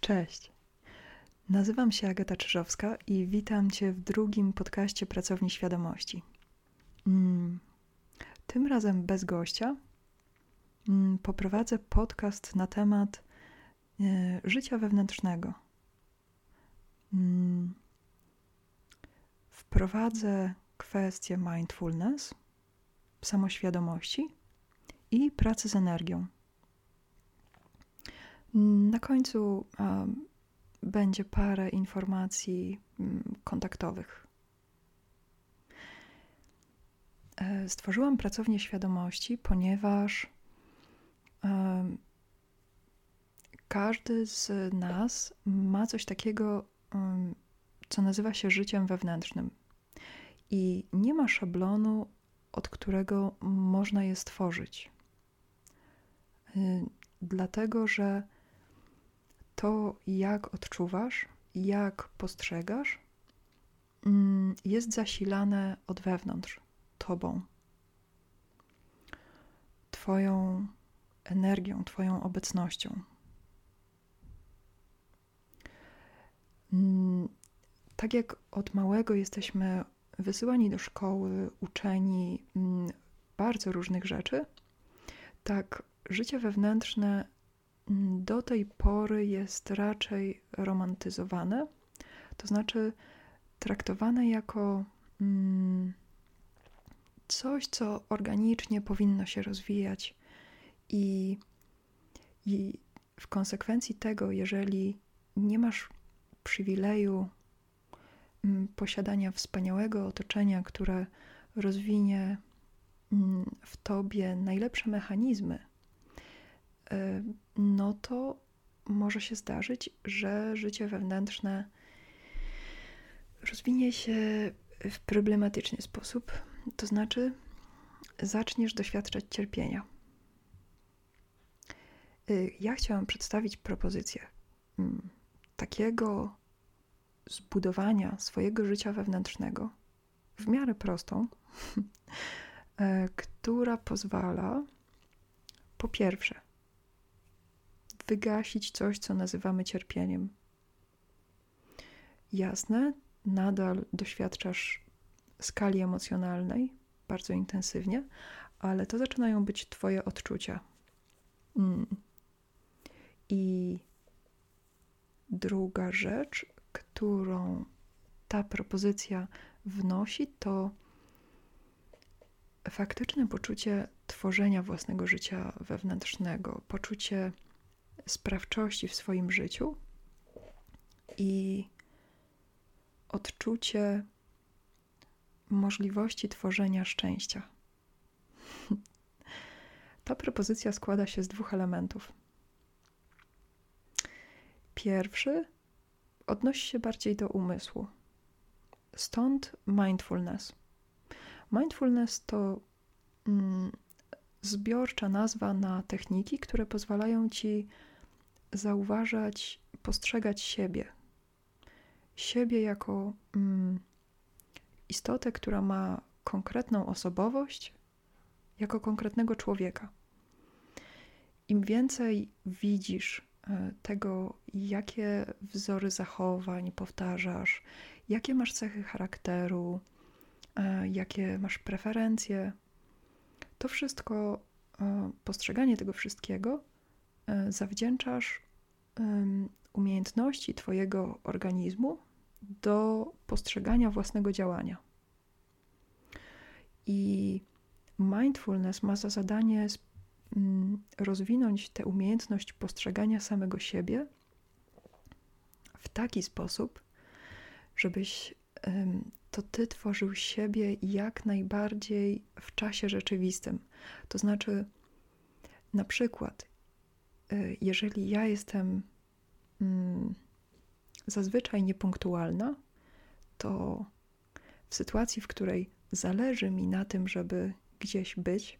Cześć. Nazywam się Agata Czyżowska i witam Cię w drugim podcaście Pracowni Świadomości. Mm, tym razem bez gościa. Mm, poprowadzę podcast na temat e, życia wewnętrznego. Mm, wprowadzę kwestię mindfulness, samoświadomości i pracy z energią. Na końcu będzie parę informacji mm, kontaktowych. E, stworzyłam pracownię świadomości, ponieważ każdy z nas ma coś takiego, co nazywa się życiem wewnętrznym. I nie ma szablonu, od którego można je stworzyć. Y, dlatego, że to, jak odczuwasz, jak postrzegasz, mm, jest zasilane od wewnątrz Tobą, Twoją energią, Twoją obecnością. Mm, tak jak od małego jesteśmy wysyłani do szkoły, uczeni mm, bardzo różnych rzeczy, tak życie wewnętrzne do tej pory jest raczej romantyzowane, to znaczy traktowane jako mm, coś, co organicznie powinno się rozwijać, i, i w konsekwencji tego, jeżeli nie masz przywileju mm, posiadania wspaniałego otoczenia, które rozwinie mm, w tobie najlepsze mechanizmy, no to może się zdarzyć, że życie wewnętrzne rozwinie się w problematyczny sposób, to znaczy zaczniesz doświadczać cierpienia. E, ja chciałam przedstawić propozycję mm, takiego zbudowania swojego życia wewnętrznego w miarę prostą, e, która pozwala po pierwsze wygasić coś, co nazywamy cierpieniem. Jasne, nadal doświadczasz skali emocjonalnej bardzo intensywnie, ale to zaczynają być Twoje odczucia. Mm. I druga rzecz, którą ta propozycja wnosi, to faktyczne poczucie tworzenia własnego życia wewnętrznego, poczucie sprawczości w swoim życiu i odczucie możliwości tworzenia szczęścia. Ta propozycja składa się z dwóch elementów. Pierwszy odnosi się bardziej do umysłu. Stąd mindfulness. Mindfulness to mm, zbiorcza nazwa na techniki, które pozwalają ci zauważać, postrzegać siebie. Siebie jako mm, istotę, która ma konkretną osobowość, jako konkretnego człowieka. Im więcej widzisz e, tego, jakie wzory zachowań powtarzasz, jakie masz cechy charakteru, e, jakie masz preferencje, to wszystko, e, postrzeganie tego wszystkiego zawdzięczasz umiejętności Twojego organizmu do postrzegania własnego działania. I mindfulness ma za zadanie mm, rozwinąć tę umiejętność postrzegania samego siebie w taki sposób, żebyś to ty tworzył siebie jak najbardziej w czasie rzeczywistym. To znaczy, na przykład, jeżeli ja jestem mm, zazwyczaj niepunktualna, to w sytuacji, w której zależy mi na tym, żeby gdzieś być,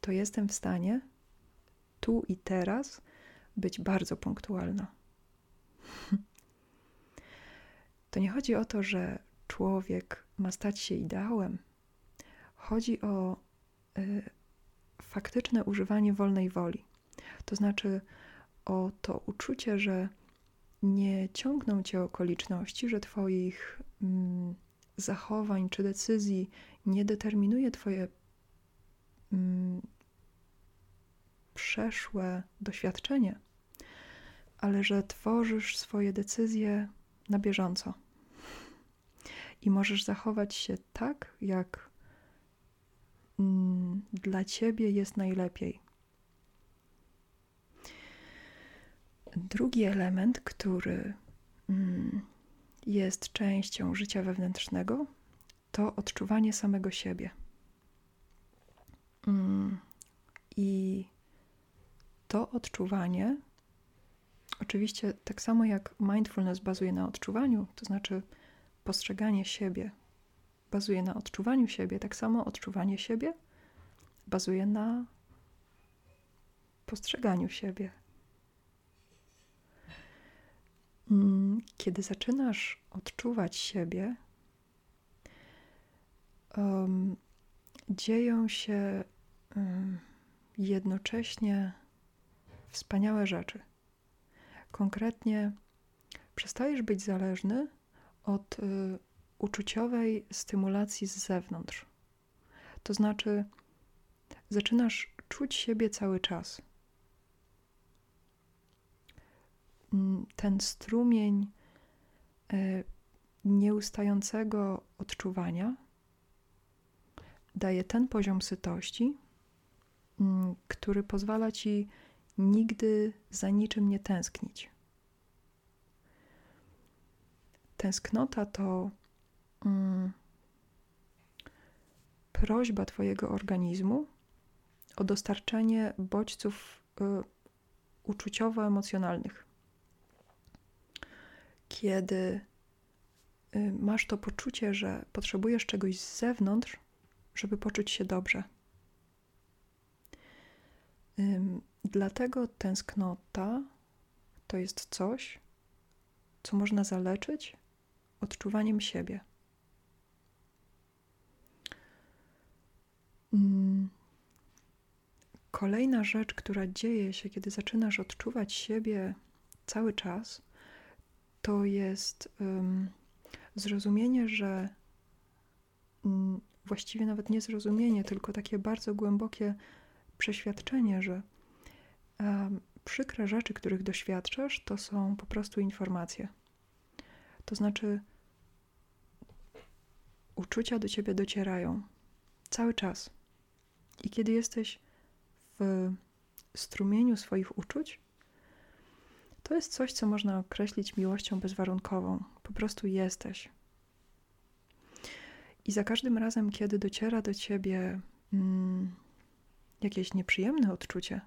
to jestem w stanie tu i teraz być bardzo punktualna. To nie chodzi o to, że człowiek ma stać się ideałem. Chodzi o y, faktyczne używanie wolnej woli. To znaczy o to uczucie, że nie ciągną cię okoliczności, że Twoich mm, zachowań czy decyzji nie determinuje Twoje mm, przeszłe doświadczenie, ale że tworzysz swoje decyzje na bieżąco. I możesz zachować się tak, jak mm, dla ciebie jest najlepiej. Drugi element, który mm, jest częścią życia wewnętrznego, to odczuwanie samego siebie. Mm, I to odczuwanie, oczywiście tak samo jak mindfulness bazuje na odczuwaniu, to znaczy postrzeganie siebie bazuje na odczuwaniu siebie, tak samo odczuwanie siebie bazuje na postrzeganiu siebie. Mm, kiedy zaczynasz odczuwać siebie, um, dzieją się um, jednocześnie wspaniałe rzeczy. Konkretnie przestajesz być zależny od y, uczuciowej stymulacji z zewnątrz. To znaczy, zaczynasz czuć siebie cały czas. Mm, ten strumień y, nieustającego odczuwania daje ten poziom sytości, mm, który pozwala ci nigdy za niczym nie tęsknić. Tęsknota to mm, prośba Twojego organizmu o dostarczenie bodźców y, uczuciowo-emocjonalnych. Kiedy y, masz to poczucie, że potrzebujesz czegoś z zewnątrz, żeby poczuć się dobrze. Dlatego tęsknota to jest coś, co można zaleczyć odczuwaniem siebie. Kolejna rzecz, która dzieje się, kiedy zaczynasz odczuwać siebie cały czas, to jest um, zrozumienie, że um, właściwie nawet nie zrozumienie, tylko takie bardzo głębokie przeświadczenie, że um, przykre rzeczy, których doświadczasz, to są po prostu informacje. To znaczy, uczucia do ciebie docierają cały czas. I kiedy jesteś w strumieniu swoich uczuć, to jest coś, co można określić miłością bezwarunkową. Po prostu jesteś. I za każdym razem, kiedy dociera do ciebie mm, jakieś nieprzyjemne odczucie,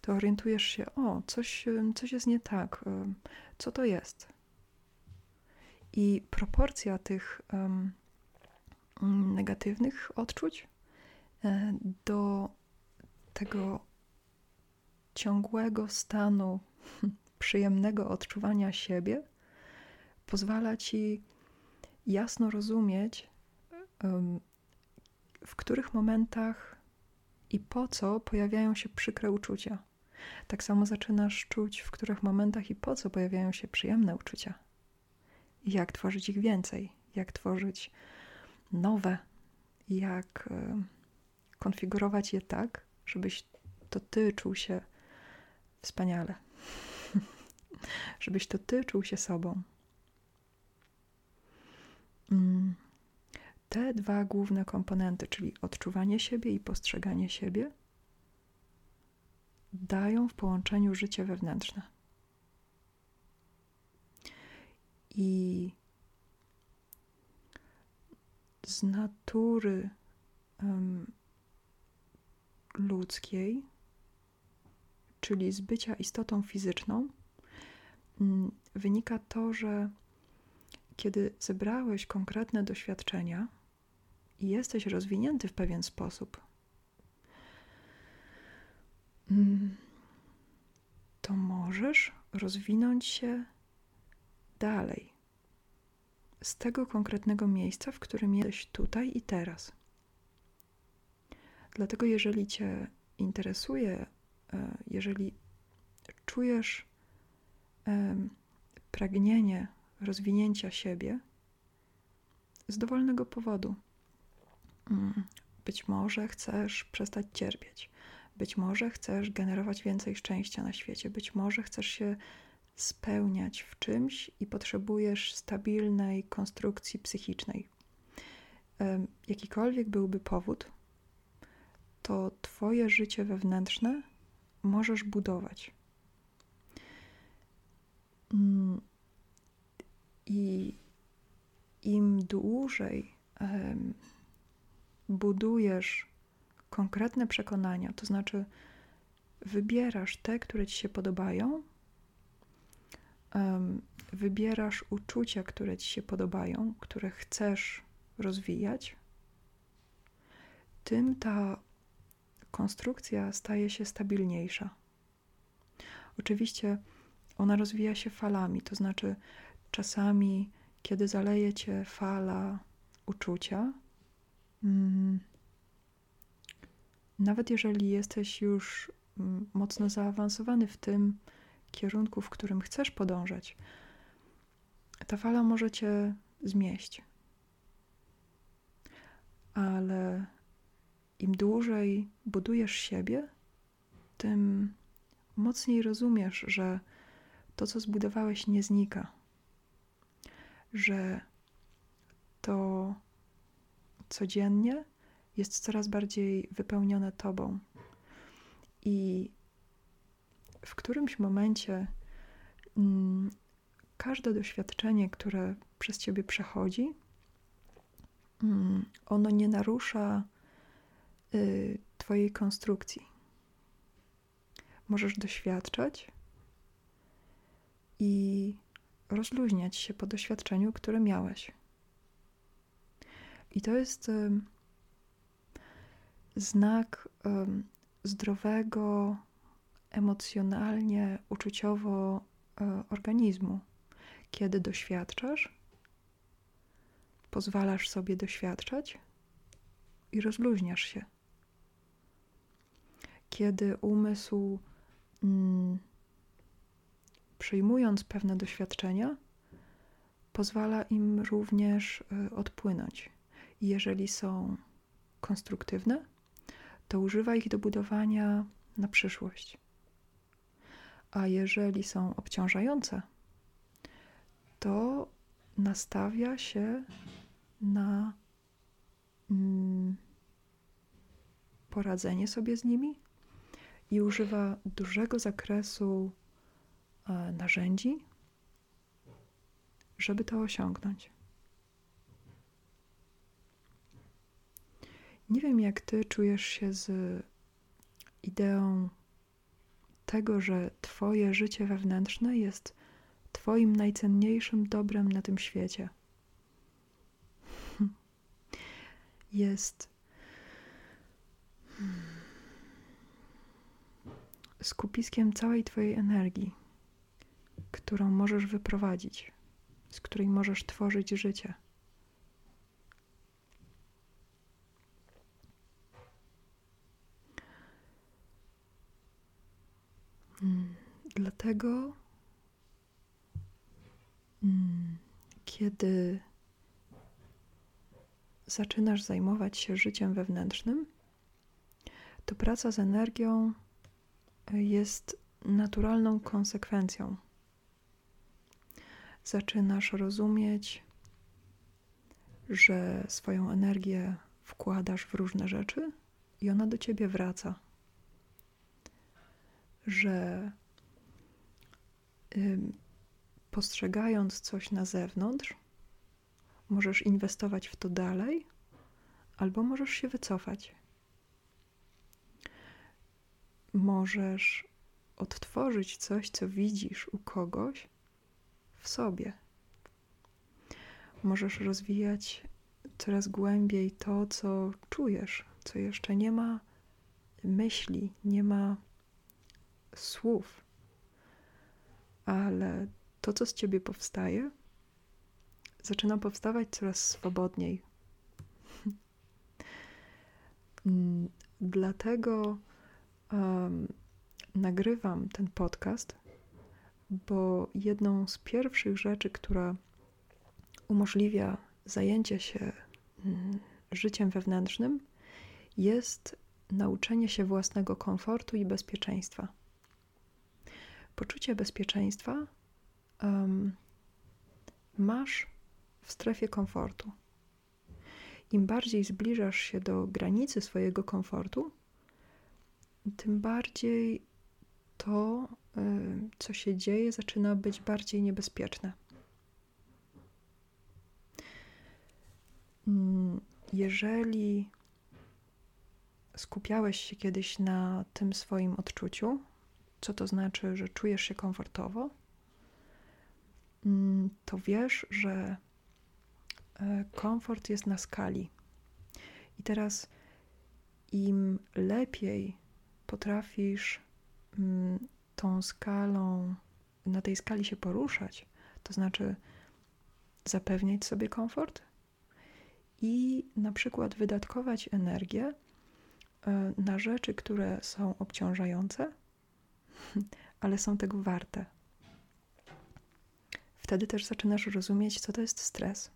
to orientujesz się, o, coś, coś jest nie tak, co to jest. I proporcja tych um, negatywnych odczuć e, do tego ciągłego stanu przyjemnego odczuwania siebie pozwala ci jasno rozumieć, w których momentach i po co pojawiają się przykre uczucia. Tak samo zaczynasz czuć, w których momentach i po co pojawiają się przyjemne uczucia. Jak tworzyć ich więcej, jak tworzyć nowe, jak konfigurować je tak, żebyś to ty czuł się wspaniale. żebyś to ty czuł się sobą. Mm. Te dwa główne komponenty, czyli odczuwanie siebie i postrzeganie siebie, dają w połączeniu życie wewnętrzne. I z natury um, ludzkiej, czyli z bycia istotą fizyczną, um, wynika to, że kiedy zebrałeś konkretne doświadczenia i jesteś rozwinięty w pewien sposób, mm, to możesz rozwinąć się dalej z tego konkretnego miejsca, w którym jesteś tutaj i teraz. Dlatego, jeżeli Cię interesuje, jeżeli czujesz pragnienie rozwinięcia siebie z dowolnego powodu. Mm, być może chcesz przestać cierpieć, być może chcesz generować więcej szczęścia na świecie, być może chcesz się spełniać w czymś i potrzebujesz stabilnej konstrukcji psychicznej. Jakikolwiek byłby powód, to Twoje życie wewnętrzne możesz budować. Mm, I im dłużej budujesz konkretne przekonania, to znaczy wybierasz te, które ci się podobają, wybierasz uczucia, które ci się podobają, które chcesz rozwijać, tym ta konstrukcja staje się stabilniejsza. Oczywiście ona rozwija się falami, to znaczy czasami, kiedy zaleje cię fala uczucia, mm, nawet jeżeli jesteś już mm, mocno zaawansowany w tym kierunku, w którym chcesz podążać, ta fala może cię zmieść. Ale im dłużej budujesz siebie, tym mocniej rozumiesz, że to, co zbudowałeś, nie znika. Że to codziennie jest coraz bardziej wypełnione Tobą. I w którymś momencie mm, każde doświadczenie, które przez Ciebie przechodzi, mm, ono nie narusza y, Twojej konstrukcji. Możesz doświadczać i rozluźniać się po doświadczeniu, które miałeś. I to jest y, znak y, zdrowego, emocjonalnie, uczuciowo organizmu. Kiedy doświadczasz, pozwalasz sobie doświadczać i rozluźniasz się. Kiedy umysł, mm, przyjmując pewne doświadczenia, pozwala im również y, odpłynąć. I jeżeli są konstruktywne, to używa ich do budowania na przyszłość. A jeżeli są obciążające, to nastawia się na mm, poradzenie sobie z nimi i używa dużego zakresu e, narzędzi, żeby to osiągnąć. Nie wiem, jak ty czujesz się z ideą tego, że Twoje życie wewnętrzne jest Twoim najcenniejszym dobrem na tym świecie. Jest skupiskiem całej Twojej energii, którą możesz wyprowadzić, z której możesz tworzyć życie. Hmm, dlatego, hmm, kiedy zaczynasz zajmować się życiem wewnętrznym, to praca z energią jest naturalną konsekwencją. Zaczynasz rozumieć, że swoją energię wkładasz w różne rzeczy i ona do ciebie wraca że postrzegając coś na zewnątrz, możesz inwestować w to dalej, albo możesz się wycofać. Możesz odtworzyć coś, co widzisz u kogoś w sobie. Możesz rozwijać coraz głębiej to, co czujesz, co jeszcze nie ma myśli, nie ma słów, ale to, co z ciebie powstaje, zaczyna powstawać coraz swobodniej. Mm, dlatego um, nagrywam ten podcast, bo jedną z pierwszych rzeczy, która umożliwia zajęcie się mm, życiem wewnętrznym, jest nauczenie się własnego komfortu i bezpieczeństwa. Poczucie bezpieczeństwa um, masz w strefie komfortu. Im bardziej zbliżasz się do granicy swojego komfortu, tym bardziej to, y, co się dzieje, zaczyna być bardziej niebezpieczne. Mm, jeżeli skupiałeś się kiedyś na tym swoim odczuciu, co to znaczy, że czujesz się komfortowo, mm, to wiesz, że e, komfort jest na skali. I teraz im lepiej potrafisz mm, tą skalą, na tej skali się poruszać, to znaczy zapewniać sobie komfort i na przykład wydatkować energię e, na rzeczy, które są obciążające, ale są tego warte. Wtedy też zaczynasz rozumieć, co to jest stres.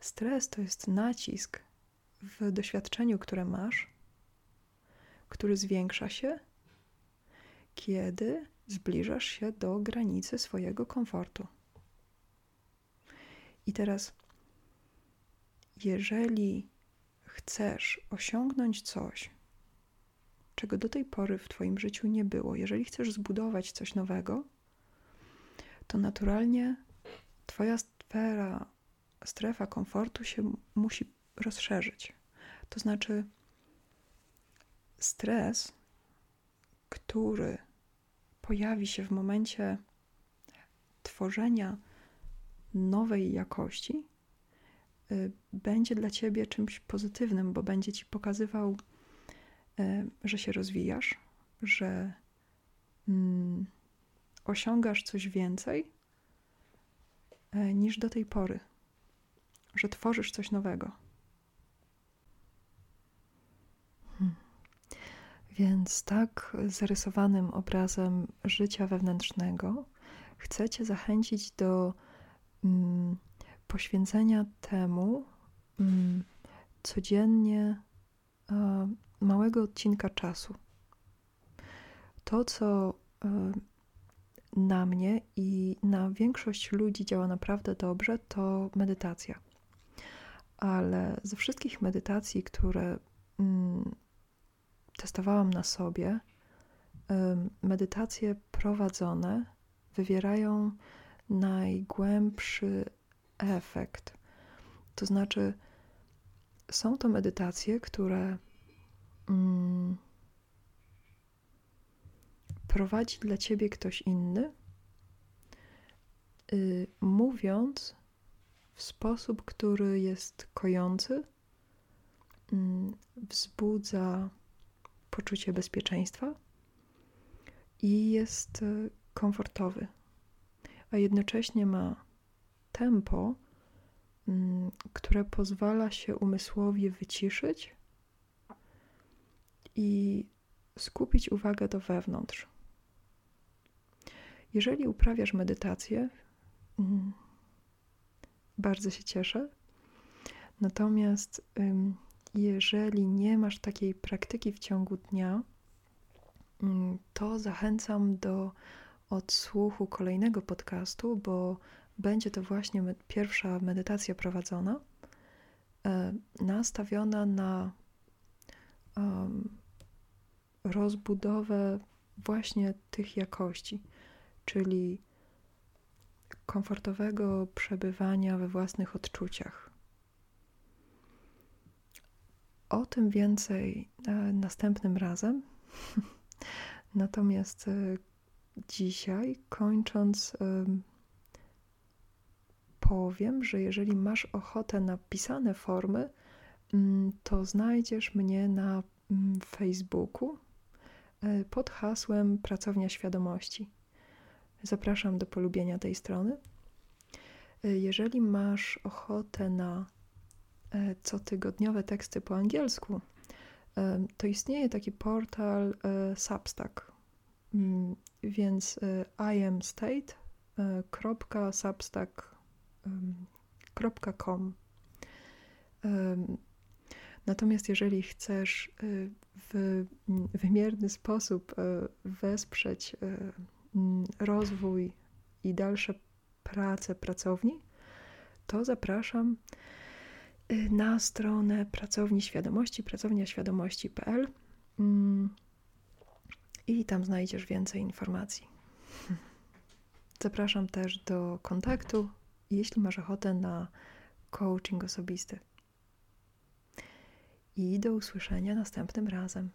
Stres to jest nacisk w doświadczeniu, które masz, który zwiększa się, kiedy zbliżasz się do granicy swojego komfortu. I teraz, jeżeli chcesz osiągnąć coś, czego do tej pory w Twoim życiu nie było, jeżeli chcesz zbudować coś nowego, to naturalnie Twoja sfera, strefa komfortu się musi rozszerzyć. To znaczy, stres, który pojawi się w momencie tworzenia nowej jakości, y, będzie dla ciebie czymś pozytywnym, bo będzie ci pokazywał, y, że się rozwijasz, że mm, osiągasz coś więcej y, niż do tej pory, że tworzysz coś nowego. Więc tak zarysowanym obrazem życia wewnętrznego chcecie zachęcić do mm, poświęcenia temu mm, codziennie e, małego odcinka czasu. To, co e, na mnie i na większość ludzi działa naprawdę dobrze, to medytacja. Ale ze wszystkich medytacji, które mm, testowałam na sobie, medytacje prowadzone wywierają najgłębszy efekt. To znaczy, są to medytacje, które mm, prowadzi dla ciebie ktoś inny, y, mówiąc w sposób, który jest kojący, y, wzbudza poczucie bezpieczeństwa i jest e, komfortowy, a jednocześnie ma tempo, mm, które pozwala się umysłowi wyciszyć i skupić uwagę do wewnątrz. Jeżeli uprawiasz medytację, mm, bardzo się cieszę. Natomiast jeżeli nie masz takiej praktyki w ciągu dnia, mm, to zachęcam do odsłuchu kolejnego podcastu, bo będzie to właśnie pierwsza medytacja prowadzona, e, nastawiona na rozbudowę właśnie tych jakości, czyli komfortowego przebywania we własnych odczuciach, o tym więcej e, następnym razem. Natomiast e, dzisiaj, kończąc, powiem, że jeżeli masz ochotę na pisane formy, mm, to znajdziesz mnie na mm, Facebooku e, pod hasłem Pracownia Świadomości. Zapraszam do polubienia tej strony. Jeżeli masz ochotę na E, cotygodniowe teksty po angielsku, e, to istnieje taki portal e, Substack. Mm, więc iamstate.substack.com Natomiast jeżeli chcesz w wymierny sposób wesprzeć rozwój i dalsze prace pracowni, to zapraszam na stronę Pracowni Świadomości, pracowniaświadomości.pl mm, i tam znajdziesz więcej informacji. Zapraszam też do kontaktu, jeśli masz ochotę na coaching osobisty. I do usłyszenia następnym razem.